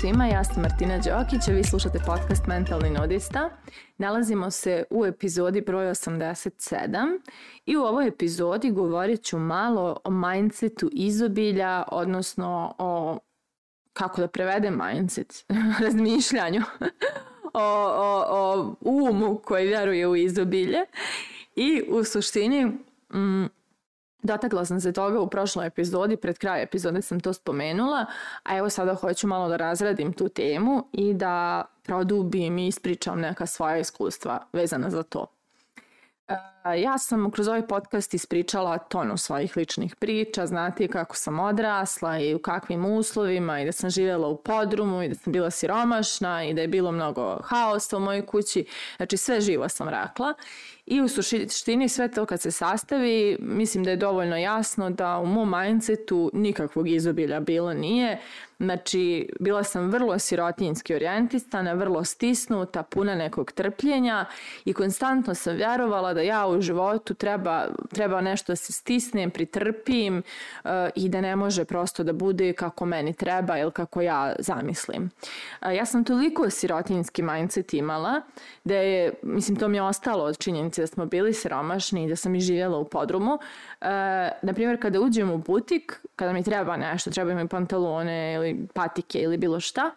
svima, ja sam Martina Đokić, a vi slušate podcast Mentalni nudista. Nalazimo se u epizodi broj 87 i u ovoj epizodi govorit ću malo o mindsetu izobilja, odnosno o, kako da prevedem mindset, razmišljanju, o, o, o umu koji vjeruje u izobilje i u suštini... Mm, Dotakla sam se toga u prošloj epizodi, pred kraj epizode sam to spomenula, a evo sada hoću malo da razradim tu temu i da produbim i ispričam neka svoja iskustva vezana za to. E, ja sam kroz ovaj podcast ispričala tonu svojih ličnih priča, znate kako sam odrasla i u kakvim uslovima i da sam živjela u podrumu i da sam bila siromašna i da je bilo mnogo haosa u mojoj kući, znači sve živo sam rakla I u suštini sve to kad se sastavi, mislim da je dovoljno jasno da u mom mindsetu nikakvog izobilja bilo nije. Znači, bila sam vrlo sirotinski orijentisana, vrlo stisnuta, puna nekog trpljenja i konstantno sam vjerovala da ja u životu treba, treba nešto da se stisnem, pritrpim uh, i da ne može prosto da bude kako meni treba ili kako ja zamislim. Uh, ja sam toliko sirotinski mindset imala da je, mislim, to mi je ostalo od činjenice činjenici da smo bili siromašni i da sam i živjela u podrumu, e, na primjer kada uđem u butik, kada mi treba nešto, treba mi pantalone ili patike ili bilo šta,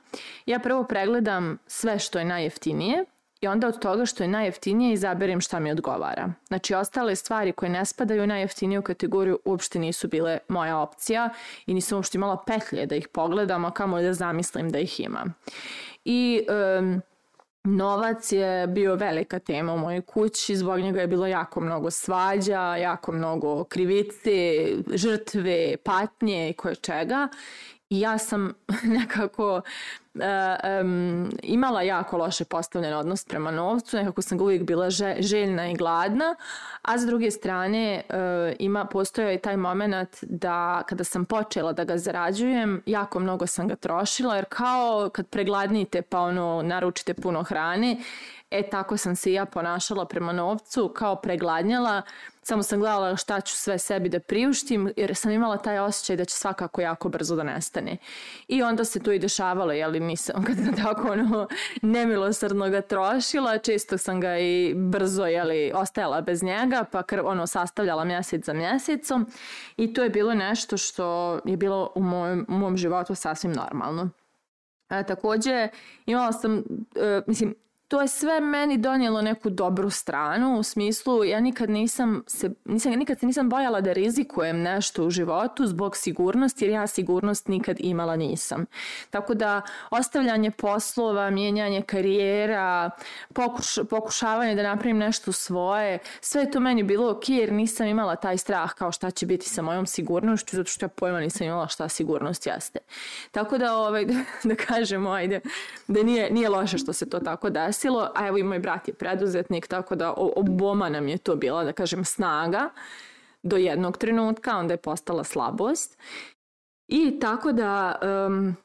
ja prvo pregledam sve što je najjeftinije i onda od toga što je najjeftinije izaberem šta mi odgovara. Znači, ostale stvari koje ne spadaju u najjeftiniju kategoriju uopšte nisu bile moja opcija i nisam uopšte imala petlje da ih pogledam, a kamo da zamislim da ih imam. I um, Novac je bio velika tema u mojoj kući, zbog njega je bilo jako mnogo svađa, jako mnogo krivice, žrtve, patnje i koje čega. I ja sam nekako um, imala jako loše postavljen odnos prema novcu, nekako sam ga uvijek bila željna i gladna, a s druge strane uh, ima, postojao je taj moment da kada sam počela da ga zarađujem, jako mnogo sam ga trošila, jer kao kad pregladnite pa ono naručite puno hrane, E tako sam se ja ponašala prema novcu, kao pregladnjala, samo sam gledala šta ću sve sebi da priuštim jer sam imala taj osjećaj da će svakako jako brzo da nestane. I onda se to i dešavalo, jeli nisam kad sam tako ono nemilosrdno ga trošila, često sam ga i brzo jeli, ostajala bez njega, pa krv, ono sastavljala mjesec za mjesecom i to je bilo nešto što je bilo u mojom, u mom životu sasvim normalno. E, takođe, imala sam, e, mislim, to je sve meni donijelo neku dobru stranu u smislu ja nikad nisam se nisam, nikad se nisam bojala da rizikujem nešto u životu zbog sigurnosti jer ja sigurnost nikad imala nisam. Tako da ostavljanje poslova, mijenjanje karijera, pokuš, pokušavanje da napravim nešto svoje, sve je to meni bilo ok jer nisam imala taj strah kao šta će biti sa mojom sigurnošću zato što ja pojma nisam imala šta sigurnost jeste. Tako da ovaj, da kažemo ajde da nije, nije loše što se to tako desi desilo, a evo i moj brat je preduzetnik, tako da oboma nam je to bila, da kažem, snaga do jednog trenutka, onda je postala slabost. I tako da, um,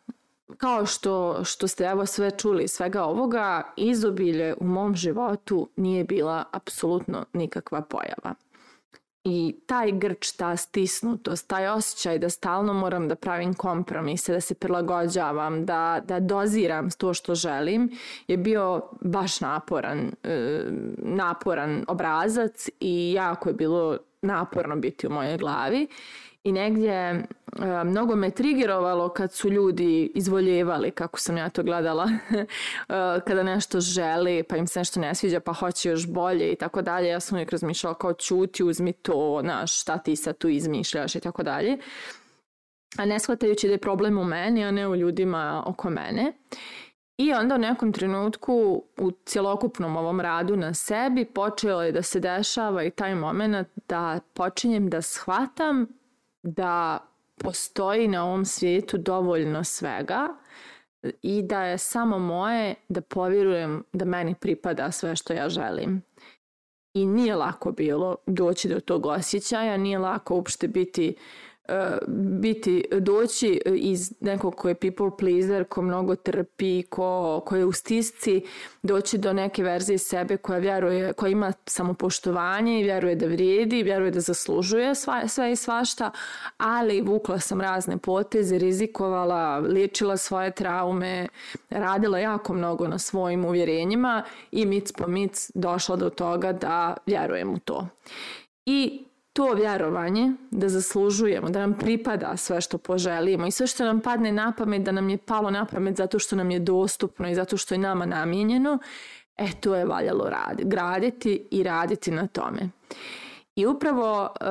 kao što, što ste evo sve čuli svega ovoga, izobilje u mom životu nije bila apsolutno nikakva pojava i taj grč, ta stisnutost, taj osjećaj da stalno moram da pravim kompromise, da se prilagođavam, da, da doziram to što želim, je bio baš naporan, e, naporan obrazac i jako je bilo naporno biti u mojoj glavi i negdje e, mnogo me trigirovalo kad su ljudi izvoljevali, kako sam ja to gledala, e, kada nešto želi, pa im se nešto ne sviđa, pa hoće još bolje i tako dalje. Ja sam uvijek razmišljala kao čuti, uzmi to, na šta ti sad tu izmišljaš i tako dalje. A ne shvatajući da je problem u meni, a ne u ljudima oko mene. I onda u nekom trenutku u cjelokupnom ovom radu na sebi počelo je da se dešava i taj moment da počinjem da shvatam da postoji na ovom svijetu dovoljno svega i da je samo moje da povjerujem da meni pripada sve što ja želim. I nije lako bilo doći do tog osjećaja, nije lako uopšte biti uh, biti, doći e, iz nekog ko je people pleaser, ko mnogo trpi, ko, ko je u stisci, doći do neke verzije sebe koja vjeruje, koja ima samopoštovanje i vjeruje da vrijedi, vjeruje da zaslužuje sva, sve i svašta, ali vukla sam razne poteze, rizikovala, liječila svoje traume, radila jako mnogo na svojim uvjerenjima i mic po mic došla do toga da vjerujem u to. I to vjerovanje da zaslužujemo, da nam pripada sve što poželimo i sve što nam padne na pamet, da nam je palo na pamet zato što nam je dostupno i zato što je nama namijenjeno, e to je valjalo radi, graditi i raditi na tome. I upravo e,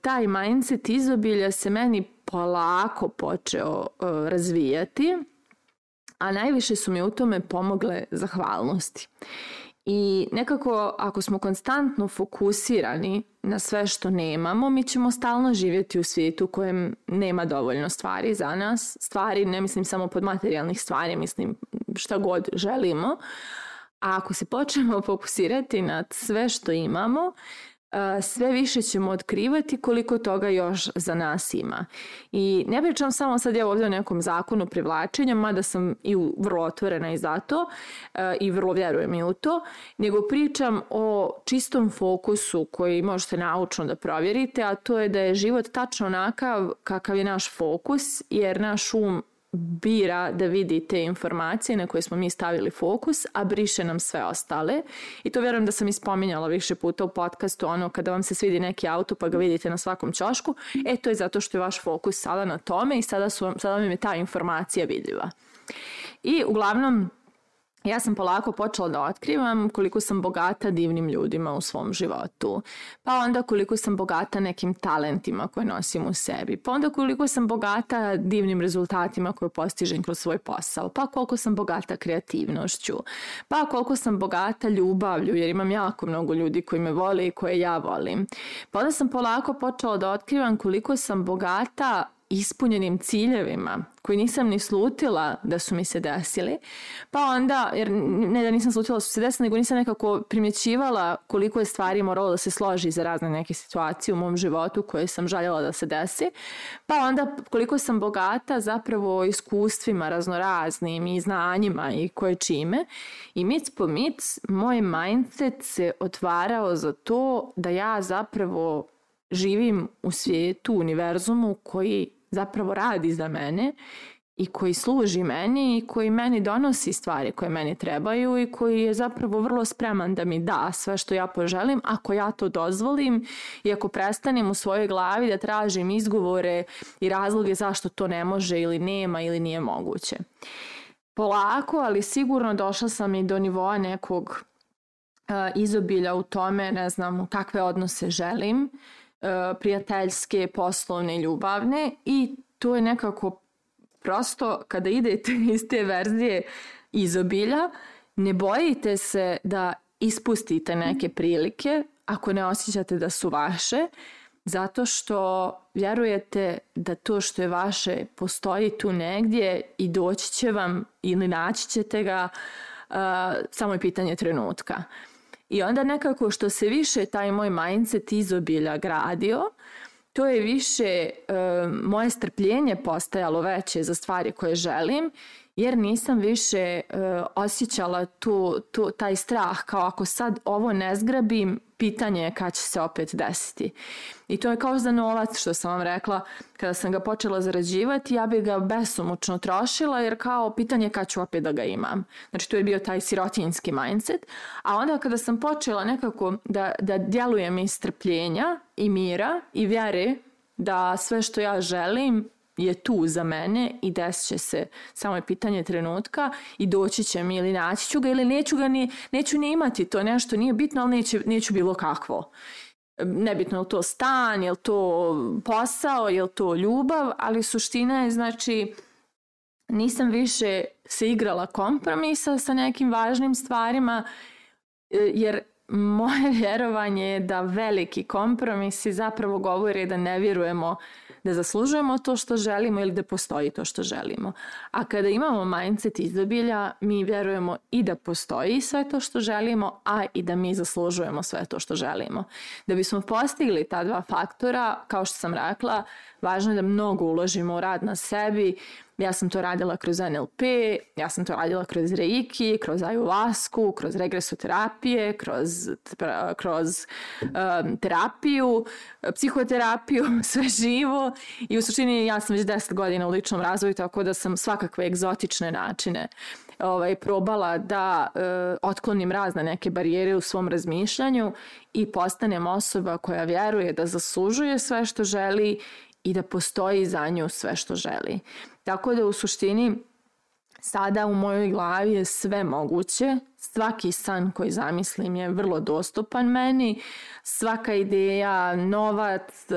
taj mindset izobilja se meni polako počeo e, razvijati, a najviše su mi u tome pomogle zahvalnosti. I nekako ako smo konstantno fokusirani na sve što nemamo, mi ćemo stalno živjeti u svijetu u kojem nema dovoljno stvari za nas. Stvari ne mislim samo pod materijalnih stvari, mislim šta god želimo. A ako se počnemo fokusirati na sve što imamo, sve više ćemo otkrivati koliko toga još za nas ima. I ne pričam samo sad ja ovdje o nekom zakonu privlačenja, mada sam i vrlo otvorena i za to i vrlo vjerujem i u to, nego pričam o čistom fokusu koji možete naučno da provjerite, a to je da je život tačno onakav kakav je naš fokus, jer naš um bira da vidi te informacije na koje smo mi stavili fokus, a briše nam sve ostale. I to vjerujem da sam ispominjala više puta u podcastu, ono kada vam se svidi neki auto pa ga vidite na svakom čošku, e to je zato što je vaš fokus sada na tome i sada, su, sada vam je ta informacija vidljiva. I uglavnom, ja sam polako počela da otkrivam koliko sam bogata divnim ljudima u svom životu. Pa onda koliko sam bogata nekim talentima koje nosim u sebi. Pa onda koliko sam bogata divnim rezultatima koje postižem kroz svoj posao. Pa koliko sam bogata kreativnošću. Pa koliko sam bogata ljubavlju jer imam jako mnogo ljudi koji me vole i koje ja volim. Pa onda sam polako počela da otkrivam koliko sam bogata ispunjenim ciljevima koji nisam ni slutila da su mi se desili, pa onda, jer ne da nisam slutila da su se desili, nego nisam nekako primjećivala koliko je stvari moralo da se složi za razne neke situacije u mom životu koje sam željela da se desi, pa onda koliko sam bogata zapravo iskustvima raznoraznim i znanjima i koje čime i mic po mic moj mindset se otvarao za to da ja zapravo živim u svijetu, univerzumu koji zapravo radi za mene i koji služi meni i koji meni donosi stvari koje meni trebaju i koji je zapravo vrlo spreman da mi da sve što ja poželim ako ja to dozvolim i ako prestanem u svojoj glavi da tražim izgovore i razloge zašto to ne može ili nema ili nije moguće. Polako, ali sigurno došla sam i do nivoa nekog izobilja u tome, ne znam, kakve odnose želim, E, prijateljske, poslovne, ljubavne i to je nekako prosto kada idete iz te verzije izobilja, ne bojite se da ispustite neke prilike ako ne osjećate da su vaše, zato što vjerujete da to što je vaše postoji tu negdje i doći će vam ili naći ćete ga, uh, samo je pitanje trenutka. Uh, I onda nekako što se više taj moj mindset izobilja gradio, to je više e, moje strpljenje postajalo veće za stvari koje želim jer nisam više uh, osjećala tu, tu, taj strah kao ako sad ovo ne zgrabim, pitanje je kad će se opet desiti. I to je kao za novac što sam vam rekla, kada sam ga počela zarađivati, ja bih ga besomučno trošila jer kao pitanje je kad ću opet da ga imam. Znači to je bio taj sirotinski mindset. A onda kada sam počela nekako da, da djelujem iz strpljenja i mira i vjere da sve što ja želim je tu za mene i desit će se samo je pitanje trenutka i doći će mi ili naći ću ga ili neću ga ni, neću ni imati to nešto nije bitno ali neće, neću bilo kakvo nebitno je li to stan, je li to posao, je li to ljubav, ali suština je znači nisam više se igrala kompromisa sa nekim važnim stvarima e, jer moje vjerovanje je da veliki kompromisi zapravo govore da ne vjerujemo da zaslužujemo to što želimo ili da postoji to što želimo. A kada imamo mindset izobilja, mi verujemo i da postoji sve to što želimo, a i da mi zaslužujemo sve to što želimo. Da bismo postigli ta dva faktora, kao što sam rekla, važno je da mnogo uložimo u rad na sebi, Ja sam to radila kroz NLP, ja sam to radila kroz Reiki, kroz ayahuasku, kroz regresoterapije, kroz, kroz um, terapiju, psihoterapiju, sve živo i u suštini ja sam već 10 godina u ličnom razvoju, tako da sam svakakve egzotične načine ovaj, probala da e, otklonim razne neke barijere u svom razmišljanju i postanem osoba koja vjeruje da zaslužuje sve što želi i da postoji za nju sve što želi. Tako da u suštini Sada u mojoj glavi je sve moguće, svaki san koji zamislim je vrlo dostupan meni, svaka ideja, novac, e,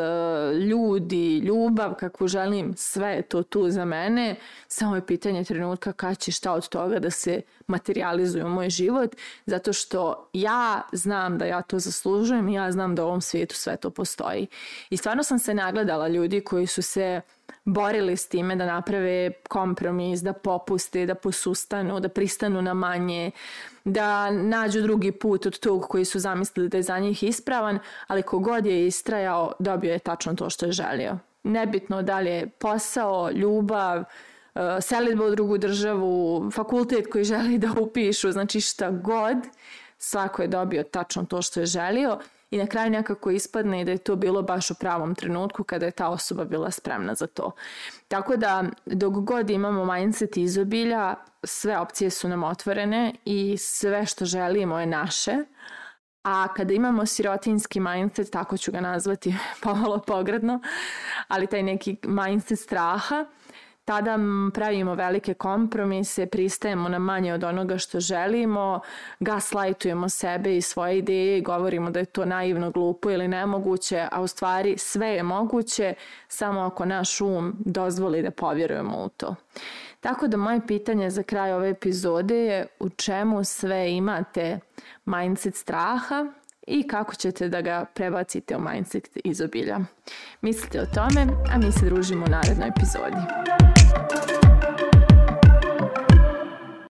ljudi, ljubav kako želim, sve je to tu za mene, samo je pitanje trenutka kada će šta od toga da se materializuje u moj život, zato što ja znam da ja to zaslužujem i ja znam da u ovom svijetu sve to postoji. I stvarno sam se nagledala ljudi koji su se borili s time da naprave kompromis, da popuste, da posustanu, da pristanu na manje, da nađu drugi put od tog koji su zamislili da je za njih ispravan, ali kogod je istrajao, dobio je tačno to što je želio. Nebitno da li je posao, ljubav, e, selitba u drugu državu, fakultet koji želi da upišu, znači šta god, svako je dobio tačno to što je želio i na kraju nekako ispadne da je to bilo baš u pravom trenutku kada je ta osoba bila spremna za to. Tako da dok god imamo mindset izobilja, sve opcije su nam otvorene i sve što želimo je naše, A kada imamo sirotinski mindset, tako ću ga nazvati pomalo pogradno, ali taj neki mindset straha, uh, tada pravimo velike kompromise, pristajemo na manje od onoga što želimo, gaslajtujemo sebe i svoje ideje i govorimo da je to naivno, glupo ili nemoguće, a u stvari sve je moguće samo ako naš um dozvoli da povjerujemo u to. Tako da moje pitanje za kraj ove epizode je u čemu sve imate mindset straha i kako ćete da ga prebacite u mindset izobilja. Mislite o tome, a mi se družimo u narednoj epizodi. thank you